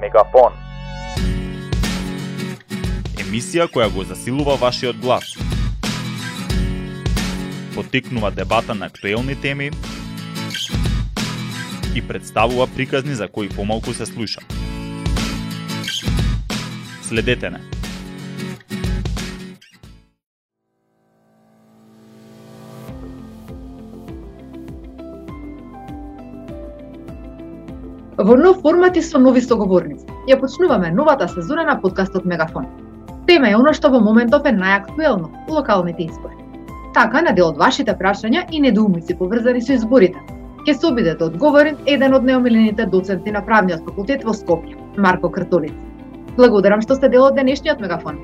Мегафон. Емисија која го засилува вашиот глас. Потикнува дебата на актуелни теми и представува приказни за кои помалку се слуша. Следете не. Во нов формат и со нови соговорници. Ја почнуваме новата сезона на подкастот Мегафон. Тема е оно што во моментов е најактуелно – локалните избори. Така, на дел од вашите прашања и недоумици поврзани со изборите, ќе се обиде да одговори еден од неомилените доценти на правниот факултет во Скопје, Марко Кртолиц. Благодарам што сте дел од денешниот Мегафон.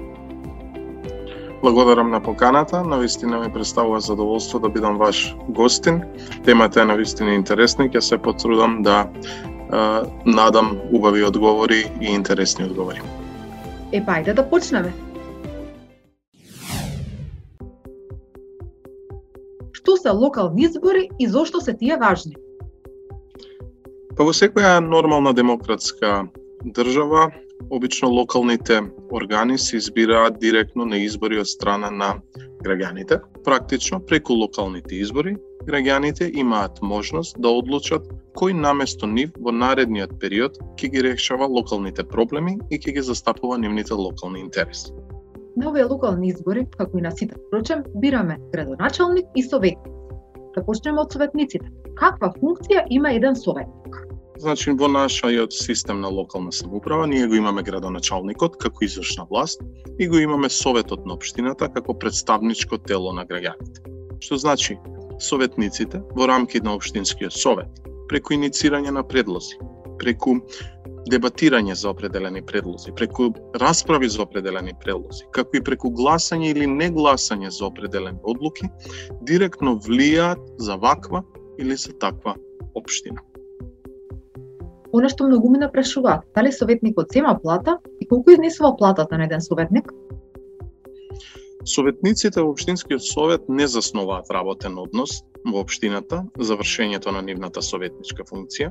Благодарам на поканата, на вистина ми представува задоволство да бидам ваш гостин. Темата е на вистина интересна, ќе се потрудам да надам убави одговори и интересни одговори. Е, па ајде да почнеме. Што се локални избори и зошто се тие важни? Па во секоја нормална демократска држава, обично локалните органи се избираат директно на избори од страна на граѓаните. Практично, преку локалните избори, граѓаните имаат можност да одлучат кој наместо нив во наредниот период ќе ги решава локалните проблеми и ќе ги застапува нивните локални интереси. На овие локални избори, како и на сите прочем, бираме градоначалник и советник. Да почнеме од советниците. Каква функција има еден советник? Значи, во нашиот систем на локална самоуправа, ние го имаме градоначалникот како извршна власт и го имаме советот на општината како представничко тело на граѓаните. Што значи, советниците во рамки на општинскиот совет преку иницирање на предлози, преку дебатирање за определени предлози, преку расправи за определени предлози, како и преку гласање или негласање за определени одлуки, директно влијаат за ваква или за таква општина. Оно што многу ми напрашуваат, дали советникот зема плата и колку изнесува платата на еден советник? Советниците во Обштинскиот совет не заснуваат работен однос во Обштината за вршењето на нивната советничка функција.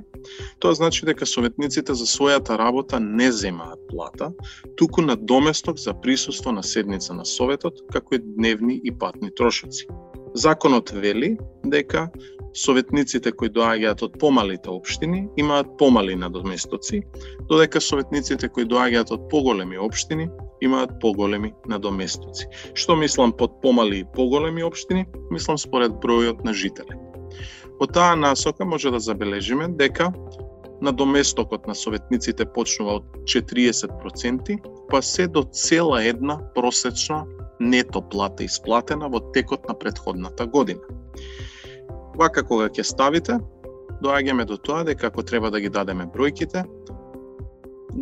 Тоа значи дека советниците за својата работа не земаат плата, туку на доместок за присуство на седница на Советот, како и дневни и патни трошоци. Законот вели дека советниците кои доаѓаат од помалите општини имаат помали надоместоци, додека советниците кои доаѓаат од поголеми општини имаат поголеми надоместоци. Што мислам под помали и поголеми општини? Мислам според бројот на жители. Во таа насока може да забележиме дека надоместокот на советниците почнува од 40%, па се до цела една просечна нето плата исплатена во текот на предходната година. Вака кога ќе ставите, доаѓаме до тоа дека ако треба да ги дадеме бројките,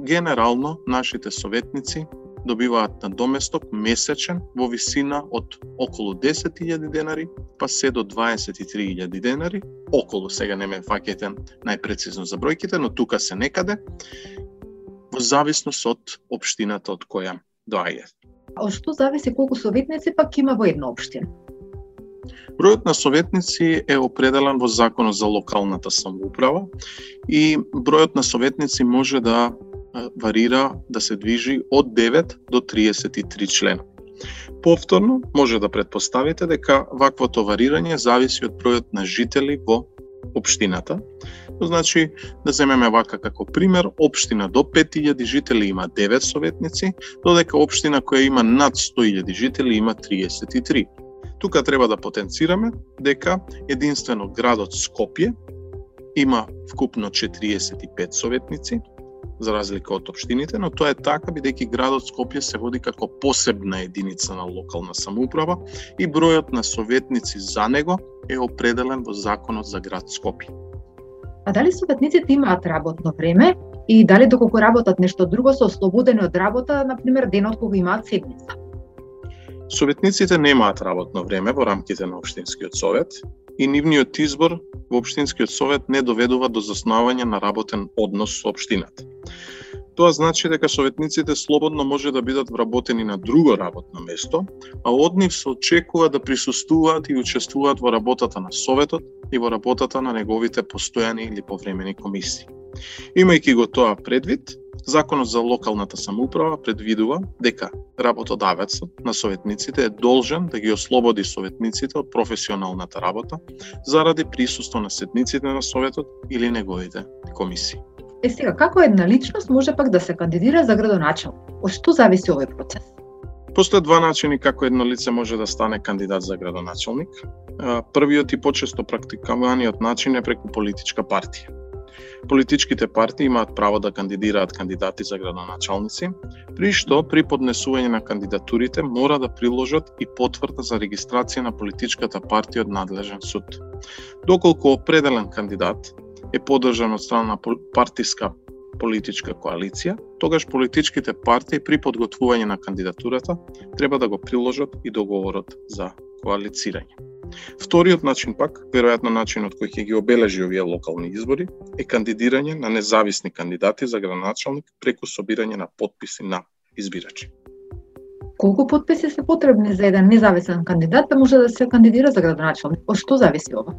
генерално нашите советници добиваат на доместок месечен во висина од околу 10.000 денари, па се до 23.000 денари, околу сега не ме факете најпрецизно за бројките, но тука се некаде, во зависност од општината од која доаѓа. А што зависи колку советници пак има во една општина? Бројот на советници е определен во Законот за локалната самоуправа и бројот на советници може да варира да се движи од 9 до 33 члена. Повторно, може да предпоставите дека ваквото варирање зависи од бројот на жители во општината. Значи, да земеме вака како пример, општина до 5000 жители има 9 советници, додека општина која има над 100.000 жители има 33. Тука треба да потенцираме дека единствено градот Скопје има вкупно 45 советници, за разлика од општините, но тоа е така бидејќи градот Скопје се води како посебна единица на локална самоуправа и бројот на советници за него е определен во законот за град Скопје. А дали советниците имаат работно време и дали доколку работат нешто друго се ослободени од работа, на пример денот кога имаат седница? Советниците немаат работно време во рамките на Обштинскиот совет и нивниот избор во Обштинскиот совет не доведува до заснавање на работен однос со Обштината. Тоа значи дека советниците слободно може да бидат вработени на друго работно место, а од нив се очекува да присуствуваат и учествуваат во работата на Советот и во работата на неговите постојани или повремени комисии. Имајќи го тоа предвид, Законот за локалната самоуправа предвидува дека работодавецот на советниците е должен да ги ослободи советниците од професионалната работа заради присуство на седниците на советот или неговите комисии. Е сега, како една личност може пак да се кандидира за градоначалник? Од што зависи овој процес? Постојат два начини како едно лице може да стане кандидат за градоначалник. Првиот и почесто практикуваниот начин е преку политичка партија. Политичките партии имаат право да кандидираат кандидати за градоначалници, при што при поднесување на кандидатурите мора да приложат и потврда за регистрација на политичката партија од надлежен суд. Доколку определен кандидат е поддржан од страна на партиска политичка коалиција, тогаш политичките партии при подготвување на кандидатурата треба да го приложат и договорот за коалицирање. Вториот начин пак, веројатно начинот кој ќе ги обележи овие локални избори, е кандидирање на независни кандидати за градоначалник преку собирање на подписи на избирачи. Колку подписи се потребни за еден независен кандидат да може да се кандидира за градоначалник? Од што зависи ова?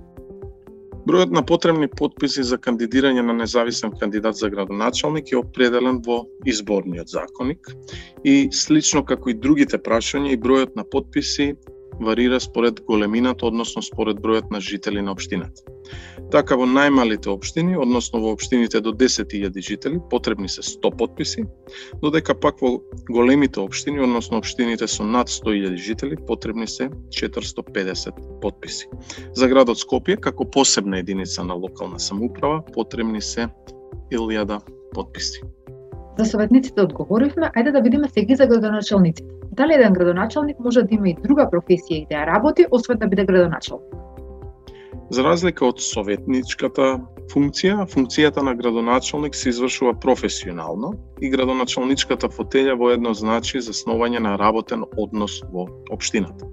Бројот на потребни подписи за кандидирање на независен кандидат за градоначалник е определен во изборниот законник и слично како и другите прашања и бројот на подписи варира според големината, односно според бројот на жители на општината. Така во најмалите општини, односно во општините до 10.000 жители, потребни се 100 подписи, додека пак во големите општини, односно општините со над 100.000 жители, потребни се 450 подписи. За градот Скопје, како посебна единица на локална самоуправа, потребни се 1000 подписи. За советниците одговоривме, ајде да видиме сега за градоначалниците. Дали еден градоначалник може да има и друга професија и да ја работи, освен да биде градоначалник? За разлика од советничката функција, функцијата на градоначалник се извршува професионално и градоначалничката фотелја воедно значи заснување на работен однос во општината.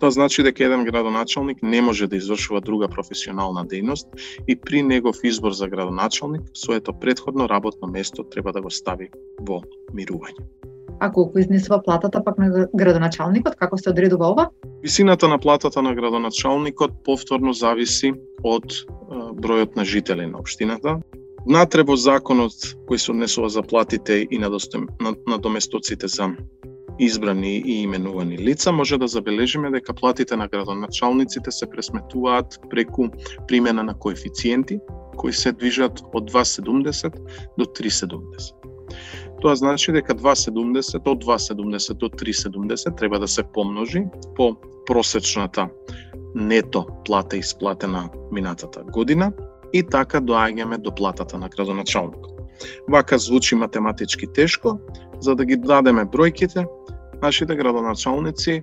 Тоа значи дека еден градоначалник не може да извршува друга професионална дејност и при негов избор за градоначалник, своето предходно работно место треба да го стави во мирување. А колку изнесува платата пак на градоначалникот, како се одредува ова? Висината на платата на градоначалникот повторно зависи од бројот на жители на општината. Внатре во законот кој се однесува за платите и на, на доместоците за избрани и именувани лица, може да забележиме дека платите на градоначалниците се пресметуваат преку примена на коефициенти, кои се движат од 2,70 до 3,70. Тоа значи дека 2,70 од 2,70 до 3,70 треба да се помножи по просечната нето плата исплатена минатата година и така доаѓаме до платата на градоначалникот. Вака звучи математички тешко, за да ги дадеме бројките, нашите градоначалници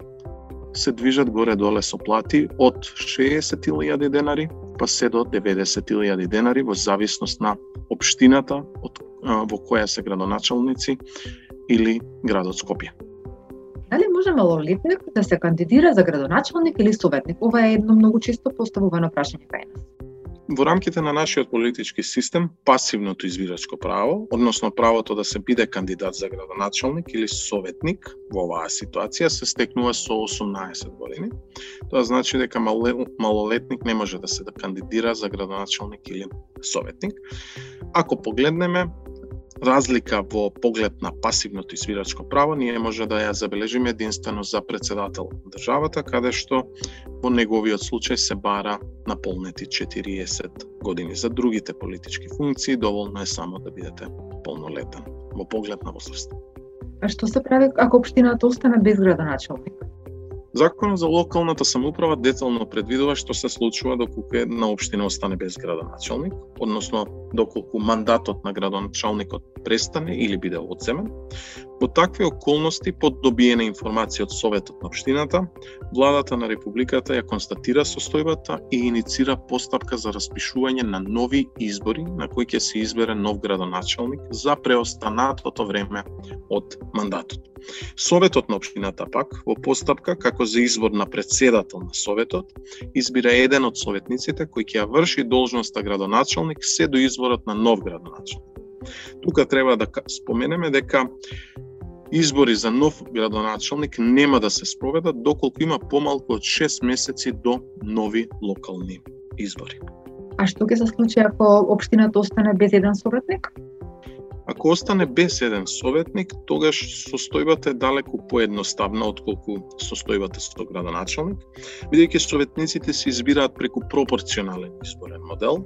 се движат горе-доле со плати од 60.000 денари па се до 90.000 денари во зависност на општината од во која се градоначалници или градот Скопје. Дали може малолетник да се кандидира за градоначалник или советник? Ова е едно многу често поставувано прашање кај нас. Во рамките на нашиот политички систем, пасивното избирачко право, односно правото да се биде кандидат за градоначалник или советник во оваа ситуација се стекнува со 18 години. Тоа значи дека малолетник не може да се да кандидира за градоначалник или советник. Ако погледнеме, разлика во поглед на пасивното извирачко право, ние може да ја забележиме единствено за председател на државата, каде што во неговиот случај се бара наполнети 40 години. За другите политички функции доволно е само да бидете полнолетен во поглед на возраст. А што се прави ако општината остане без градоначалник? Законот за локалната самоуправа детално предвидува што се случува доколку една општина остане без градоначалник, односно доколку мандатот на градоначалникот престане или биде одземен. Во такви околности, под добиена информација од Советот на Обштината, Владата на Републиката ја констатира состојбата и иницира постапка за распишување на нови избори на кои ќе се избере нов градоначалник за преостанатото време од мандатот. Советот на Обштината пак, во постапка како за избор на председател на Советот, избира еден од советниците кој ќе ја врши должноста градоначалник се до изборот на нов градоначалник. Тука треба да споменеме дека избори за нов градоначалник нема да се спроведат доколку има помалку од 6 месеци до нови локални избори. А што ќе се случи ако општината остане без еден советник? Ако остане без еден советник, тогаш состојбата е далеку поедноставна отколку состојбата со градоначалник, бидејќи советниците се избираат преку пропорционален изборен модел,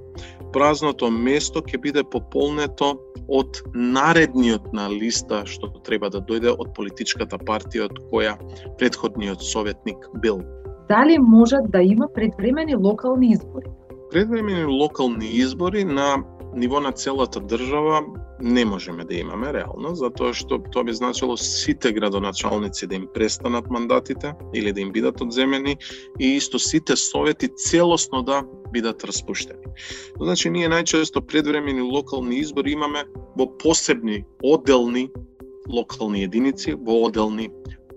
празното место ќе биде пополнето од наредниот на листа што треба да дојде од политичката партија од која предходниот советник бил. Дали можат да има предвремени локални избори? Предвремени локални избори на ниво на целата држава не можеме да имаме реално, затоа што тоа би значило сите градоначалници да им престанат мандатите или да им бидат одземени и исто сите совети целосно да бидат распуштени. Значи, ние најчесто предвремени локални избори имаме во посебни, одделни локални единици, во одделни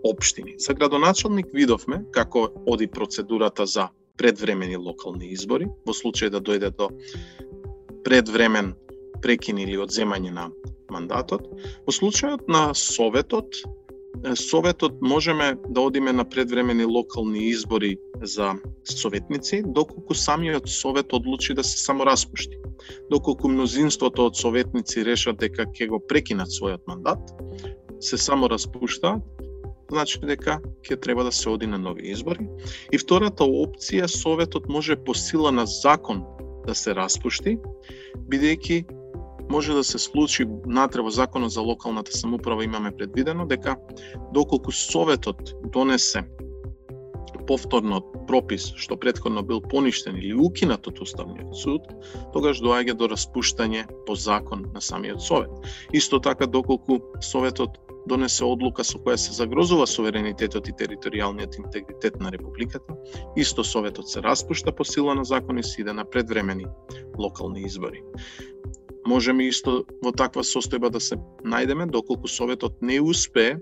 општини. За градоначалник видовме како оди процедурата за предвремени локални избори, во случај да дојде до предвремен прекин или одземање на мандатот. Во случајот на Советот, Советот можеме да одиме на предвремени локални избори за советници, доколку самиот Совет одлучи да се само распушти. Доколку мнозинството од советници решат дека ќе го прекинат својот мандат, се само распуштаат, значи дека ќе треба да се оди на нови избори. И втората опција, Советот може по сила на закон да се распушти, бидејќи може да се случи натре во Законот за локалната самоуправа имаме предвидено дека доколку Советот донесе повторно пропис што предходно бил поништен или укинат од Уставниот суд, тогаш доаѓа до распуштање по закон на самиот Совет. Исто така доколку Советот донесе одлука со која се загрозува суверенитетот и територијалниот интегритет на Републиката, исто Советот се распушта по сила на закон и се иде на предвремени локални избори. Можеме исто во таква состојба да се најдеме доколку Советот не успее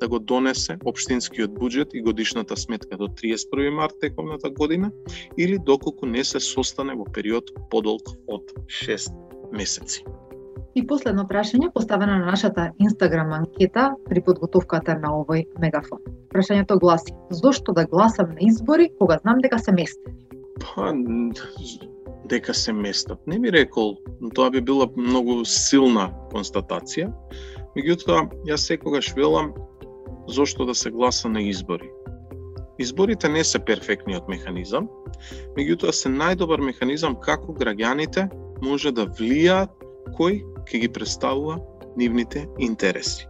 да го донесе општинскиот буџет и годишната сметка до 31 март тековната година или доколку не се состане во период подолг од 6 месеци. И последно прашање поставено на нашата Инстаграм анкета при подготовката на овој мегафон. Прашањето гласи: Зошто да гласам на избори кога знам дека се местени? Па, дека се местат. Не би рекол, тоа би била многу силна констатација. Меѓутоа, јас секогаш велам зошто да се гласа на избори. Изборите не се перфектниот механизам, меѓутоа се најдобар механизам како граѓаните може да влијаат кој ќе ги представува нивните интереси.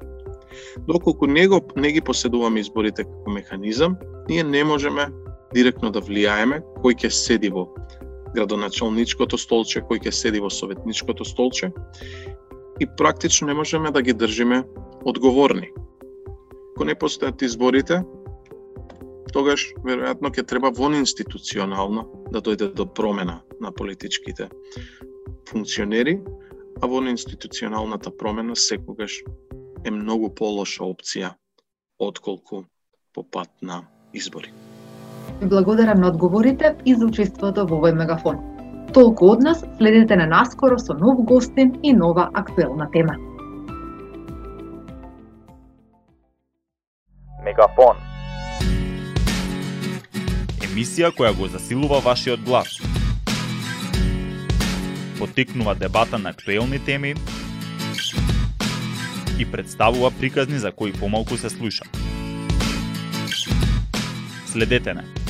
Доколку не, го, не ги поседуваме изборите како механизам, ние не можеме директно да влијаеме кој ќе седи во градоначалничкото столче, кој ќе седи во советничкото столче и практично не можеме да ги држиме одговорни. Ако не постојат изборите, тогаш веројатно ќе треба вон институционално да дојде до промена на политичките функционери, а вон институционалната промена секогаш е многу полоша опција отколку по пат на избори. Ви благодарам на одговорите и за учеството во овој мегафон. Толку од нас, следете на наскоро со нов гостин и нова актуелна тема. Мегафон Емисија која го засилува вашиот глас потекнува дебата на актуелни теми и представува приказни за кои помалку се слуша. Следете не.